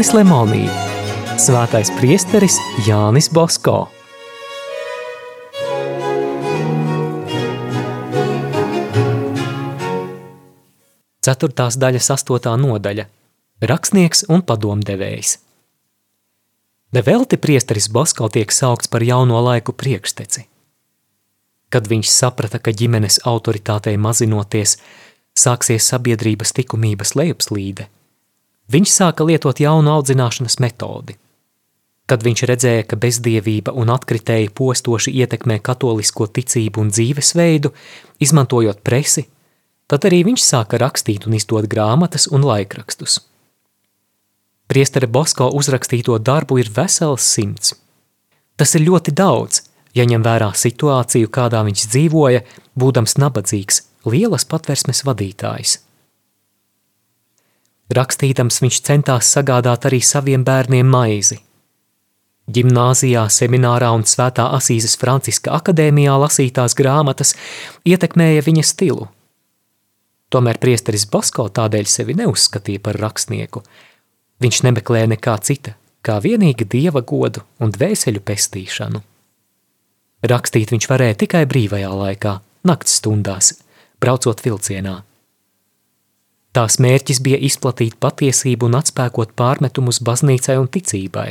Jānis Lemonī, Svētais priesteris Jānis Bosko. Ceturtās daļas astotā nodaļa – rakstnieks un padomdevējs. Nevelti priesteris Bosko tiek saukts par jauno laiku priekšteci. Kad viņš saprata, ka ģimenes autoritātei mazinoties, sāksies sabiedrības likumības lejupslīde, viņš sāka lietot jaunu audzināšanas metodi. Kad viņš redzēja, ka bezdievība un atkritēji postoši ietekmē katolisko ticību un dzīvesveidu, izmantojot presi, tad arī viņš sāka rakstīt un izdot grāmatas un laikrakstus. Priestere Bosko uzrakstīto darbu ir vesels simts. Tas ir ļoti daudz, ja ņem vērā situāciju, kādā viņš dzīvoja, būdams nabadzīgs, lielas patversmes vadītājs. Rakstītams viņš centās sagādāt arī saviem bērniem maizi. Gimnāzijā, seminārā un Svētā Asīzes Franciska akadēmijā lasītās grāmatas ietekmēja viņa stilu. Tomēr priesteris Basko tādēļ sevi neuzskatīja par rakstnieku. Viņš nemeklēja nekā cita, kā vienīgi dieva godu un dvēseļu pestīšanu. Rakstīt viņš varēja tikai brīvajā laikā, nakts stundās, braucot vilcienā. Tās mērķis bija izplatīt patiesību un atspēkot pārmetumus baznīcai un ticībai.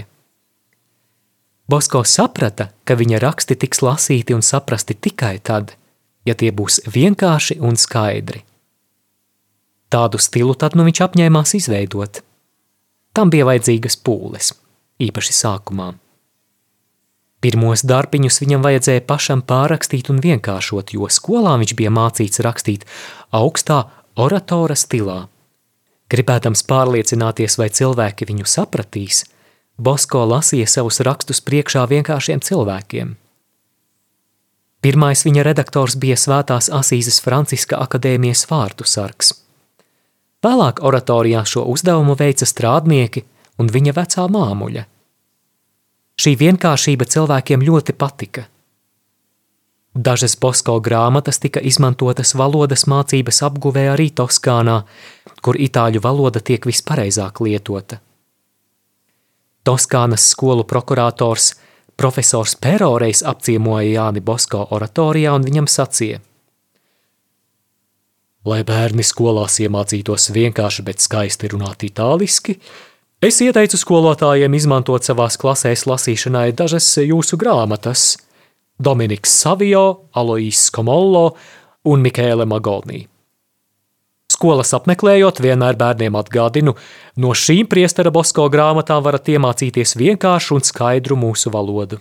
Bosko saprata, ka viņa raksti tiks lasīti un saprasti tikai tad, ja tie būs vienkārši un skaidri. Tādu stilu tad nu viņš apņēmās izveidot. Tam bija vajadzīgas pūles, īpaši sākumā. Pirmos darbiņus viņam vajadzēja pašam pārrakstīt un vienkāršot, jo skolā viņš bija mācīts rakstīt augstā oratora stilā. Gribēdams pārliecināties, vai cilvēki viņu sapratīs, Bosko lasīja savus rakstus priekšā vienkāršiem cilvēkiem. Pirmais viņa redaktors bija Svētās Asīzes Franciska akadēmijas vārtu sargs. Vēlāk oratorijā šo uzdevumu veica strādnieki un viņa vecā māmuļa – Šī vienkāršība cilvēkiem ļoti patika. Dažas Bosko grāmatas tika izmantotas valodas mācības apguvē arī Toskānā, kur itāļu valoda tiek vispareizāk lietota. Toskānas skolu prokurators profesors Pero reiz apciemoja Jāni Bosko oratorijā un viņam sacīja: Lai bērni skolās iemācītos vienkārši, bet skaisti runāt itāliski, Es ieteicu skolotājiem izmantot savās klasēs lasīšanai dažas jūsu grāmatas – Dominiks Savio, Aloīs Komollo un Mikēle Magonī. Skolas apmeklējot, vienmēr bērniem atgādinu, no šīm priestera Bosko grāmatām varat iemācīties vienkāršu un skaidru mūsu valodu.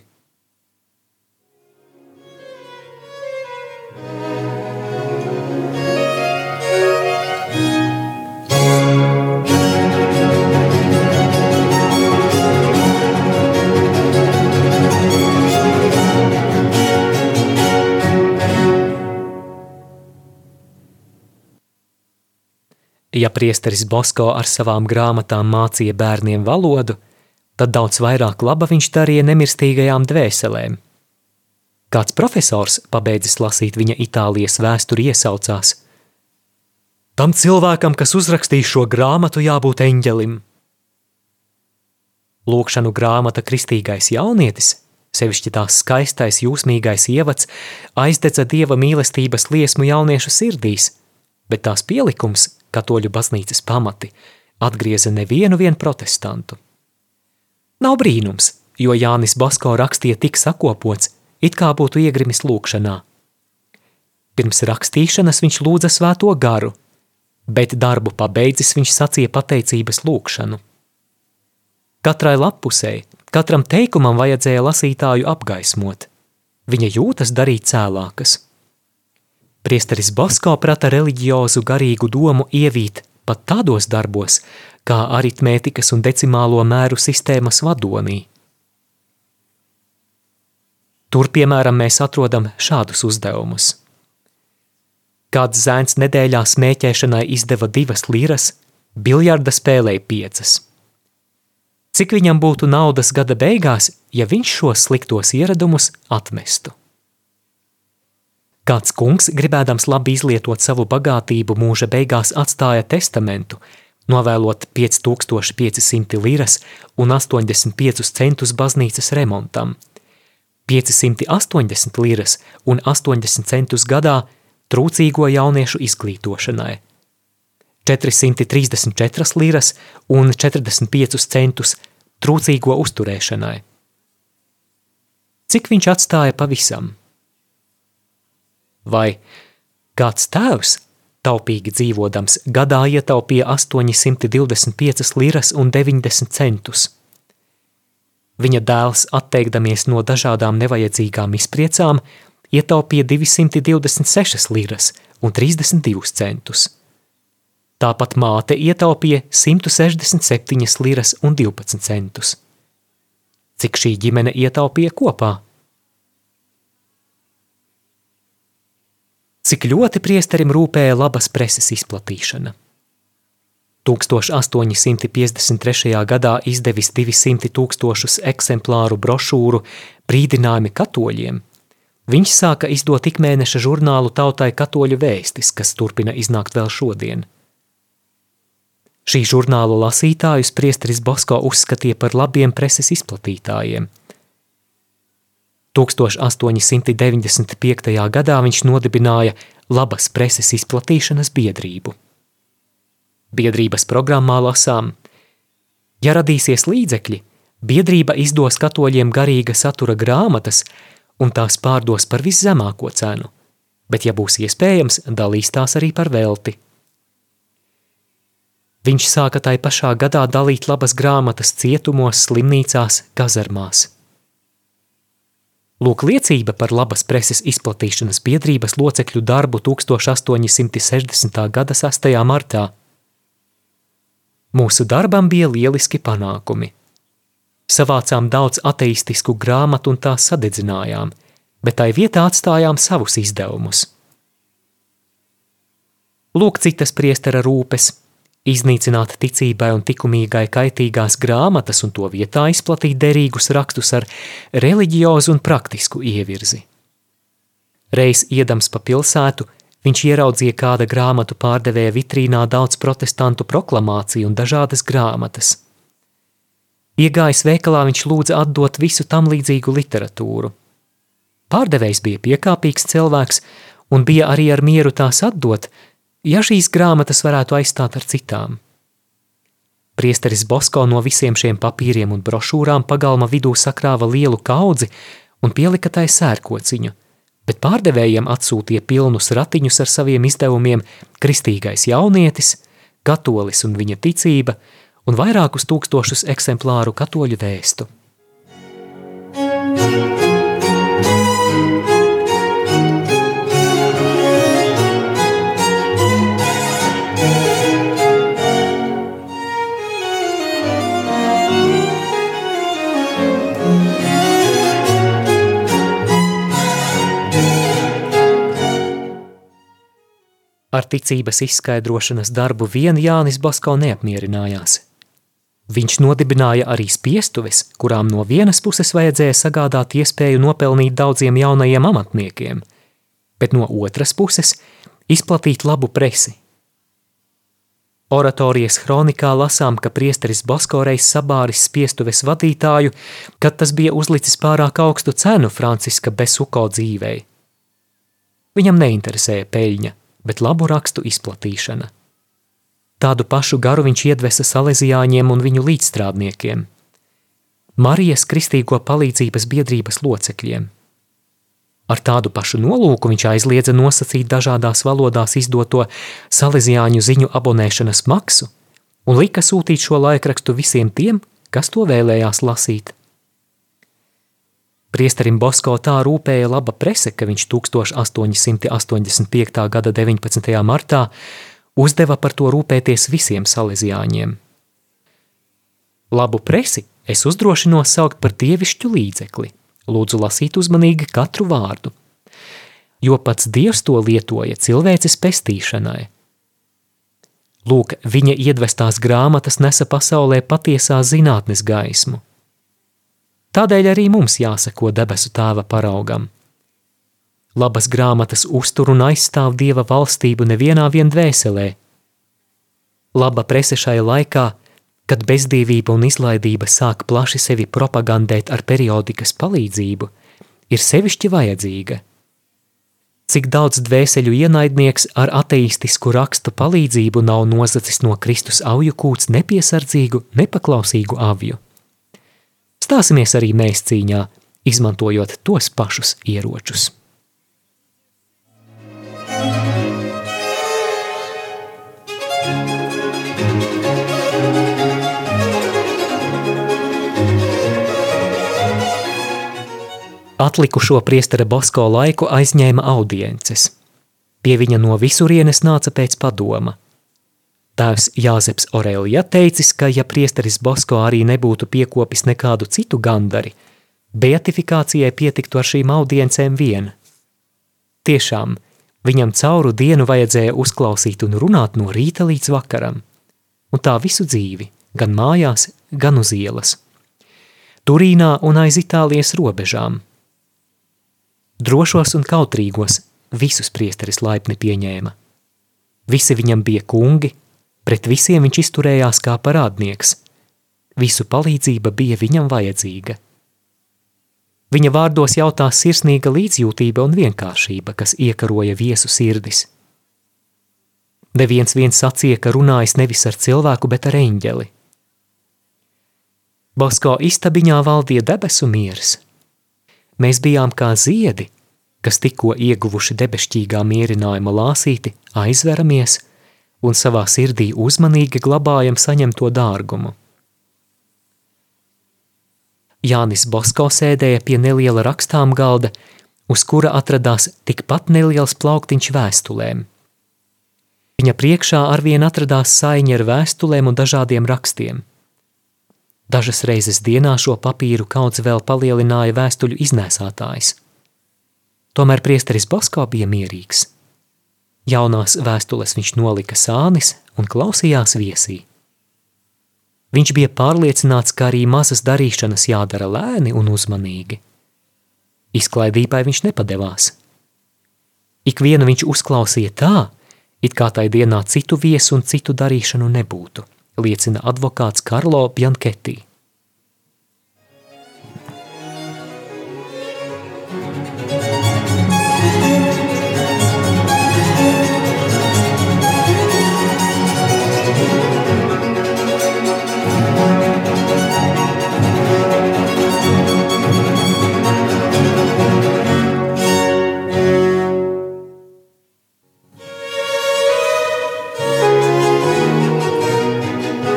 Ja priesteris Bosko ar savām grāmatām mācīja bērniem valodu, tad daudz vairāk laba viņš darīja nemirstīgajām dvēselēm. Kāds profesors, pabeidzis lasīt viņa Itālijas vēsturi, iesaucās: Tam cilvēkam, kas uzrakstīs šo grāmatu, jābūt eņģelim. Lūkšanu grāmata Kristīgais jaunietis, sevišķi tās skaistais, jūsmīgais ievads, aizdedza dieva mīlestības liesmu jauniešu sirdīs, bet tās pielikums katoļu baznīcas pamati, atgrieza nevienu vien protestantu. Nav brīnums, jo Jānis Basko rakstīja tik sakopots, it kā būtu iegrimis lūkšanā. Pirms rakstīšanas viņš lūdza svēto garu, bet darbu pabeidzis viņš sacīja pateicības lūkšanu. Katrai lapusei, katram teikumam vajadzēja lasītāju apgaismot. Viņa jūtas darīt cēlākas – Priesteris Basko prata reliģiozu garīgu domu ievīt pat tādos darbos, kā aritmētikas un decimālo mēru sistēmas vadonī. Tur, piemēram, mēs atrodam šādus uzdevumus. Kāds zēns nedēļā smēķēšanai izdeva divas liras, biljarda spēlēja piecas. Cik viņam būtu naudas gada beigās, ja viņš šos sliktos ieradumus atmestu? Kāds kungs, gribēdams labi izlietot savu bagātību, mūža beigās atstāja testamentu, novēlot 5500 liras un 85 centus baznīcas remontam, 580 liras un 80 centus gadā trūcīgo jauniešu izglītošanai, 434 liras un 45 centus trūcīgo uzturēšanai. Cik viņš atstāja pavisam? Vai kāds tēvs taupīgi dzīvodams, gadā ietaupīja 825 liras un 90 centus. Viņa dēls, atteikdamies no dažādām nevajadzīgām izpriecām, ietaupīja 226 liras un 32 centus. Tāpat māte ietaupīja 167 liras un 12 centus. Cik šī ģimene ietaupīja kopā? Cik ļoti priesterim rūpēja labas preses izplatīšana. 1853. gadā izdevis 200 tūkstošus eksemplāru brošūru brīdinājumi katoļiem. Viņš sāka izdot ikmēneša žurnālu tautai katoļu vēstis, kas turpina iznākt vēl šodien. Šī žurnālu lasītājus priesteris Bosko uzskatīja par labiem preses izplatītājiem – 1895. gadā viņš nodibināja labas preses izplatīšanas biedrību. Biedrības programmā lasām: Ja radīsies līdzekļi, biedrība izdos katoļiem garīga satura grāmatas un tās pārdos par viszemāko cenu, bet, ja būs iespējams, dalīs tās arī par velti. Viņš sāka tai pašā gadā dalīt labas grāmatas cietumos, slimnīcās, kazarmās. Lūk liecība par labas preses izplatīšanas biedrības locekļu darbu 1860. gada 6. martā. Mūsu darbam bija lieliski panākumi. Savācām daudz ateistisku grāmatu un tās sadedzinājām, bet tai vietā atstājām savus izdevumus. Lūk citas priestera rūpes – iznīcināt ticībai un likumīgai kaitīgās grāmatas un to vietā izplatīt derīgus rakstus ar reliģiozu un praktisku ievirzi. Reiz iedams pa pilsētu, viņš ieraudzīja kāda grāmatu pārdevēja vitrīnā daudz protestantu proklamāciju un dažādas grāmatas. Iegājis veikalā viņš lūdza atdot visu tam līdzīgu literatūru. Pārdevējs bija piekāpīgs cilvēks un bija arī ar mieru tās atdot, ja šīs grāmatas varētu aizstāt ar citām. Priesteris Bosko no visiem šiem papīriem un brošūrām pagalma vidū sakrāva lielu kaudzi un pielika tai sērkociņu, bet pārdevējiem atsūtīja pilnus ratiņus ar saviem izdevumiem Kristīgais jaunietis, katolis un viņa ticība un vairākus tūkstošus eksemplāru katoļu vēstu. Thank you. Ar ticības izskaidrošanas darbu vien Jānis Basko neapmierinājās. Viņš nodibināja arī spiestuves, kurām no vienas puses vajadzēja sagādāt iespēju nopelnīt daudziem jaunajiem amatniekiem, bet no otras puses izplatīt labu presi. Oratorijas kronikā lasām, ka priesteris Basko reiz sabāris spiestuves vadītāju, kad tas bija uzlicis pārāk augstu cenu Franciska Besuko dzīvei. Viņam neinteresēja peļņa – bet labu rakstu izplatīšana. Tādu pašu garu viņš iedvesa salezijāņiem un viņu līdzstrādniekiem, Marijas Kristīgo palīdzības biedrības locekļiem. Ar tādu pašu nolūku viņš aizliedza nosacīt dažādās valodās izdoto salezijāņu ziņu abonēšanas maksu un lika sūtīt šo laikrakstu visiem tiem, kas to vēlējās lasīt. Priesterim Bosko tā rūpēja laba prese, ka viņš 1885. gada 19. martā uzdeva par to rūpēties visiem salezijāņiem. Labu presi es uzdrošinos saukt par dievišķu līdzekli, lūdzu lasīt uzmanīgi katru vārdu, jo pats Dievs to lietoja cilvēces pestīšanai. Lūk, viņa iedvestās grāmatas nesa pasaulē patiesā zinātnes gaismu. Tādēļ arī mums jāseko debesu tēva paraugam. Labas grāmatas uztur un aizstāv dieva valstību nevienā vien dvēselē. Laba prese šajā laikā, kad bezdīvība un izlaidība sāk plaši sevi propagandēt ar periodikas palīdzību, ir sevišķi vajadzīga. Cik daudz dvēseļu ienaidnieks ar ateistisku rakstu palīdzību nav nozacis no Kristus auju kūts nepiesardzīgu, nepaklausīgu avju. Stāsimies arī mēs cīņā, izmantojot tos pašus ieročus. Atlikušo priestera Bosko laiku aizņēma audiences. Pie viņa no visurienes nāca pēc padoma. Tēvs Jāzeps Orelija teicis, ka ja priesteris Bosko arī nebūtu piekopis nekādu citu gandari, beatifikācijai pietiktu ar šīm audiencēm vien. Tiešām, viņam cauru dienu vajadzēja uzklausīt un runāt no rīta līdz vakaram, un tā visu dzīvi, gan mājās, gan uz ielas. Turīnā un aiz Itālijas robežām – Drošos un kautrīgos visus priesteris laipni pieņēma. Visi viņam bija kungi, pret visiem viņš izturējās kā parādnieks. Visu palīdzība bija viņam vajadzīga. Viņa vārdos jautās sirsnīga līdzjūtība un vienkāršība, kas iekaroja viesu sirdis. Neviens viens sacīja, ka runājis nevis ar cilvēku, bet ar eņģeli. Bosko istabiņā valdīja debesu miers – Mēs bijām kā ziedi, kas tikko ieguvuši debesšķīgā mierinājuma lāsīti, aizveramies un savā sirdī uzmanīgi glabājam saņemto dārgumu. Jānis Bosko sēdēja pie neliela rakstām galda, uz kura atradās tikpat neliels plauktiņš vēstulēm. Viņa priekšā arvien atradās saiņa ar vēstulēm un dažādiem rakstiem – Dažas reizes dienā šo papīru kaudz vēl palielināja vēstuļu iznēsātājs. Tomēr priesteris Bosko bija mierīgs. Jaunās vēstules viņš nolika sānis un klausījās viesī. Viņš bija pārliecināts, ka arī mazas darīšanas jādara lēni un uzmanīgi. Izklaidībai viņš nepadevās. Ikvienu viņš uzklausīja tā, it kā tai dienā citu viesu un citu darīšanu nebūtu – liecina advokāts Karlo Bianchetti.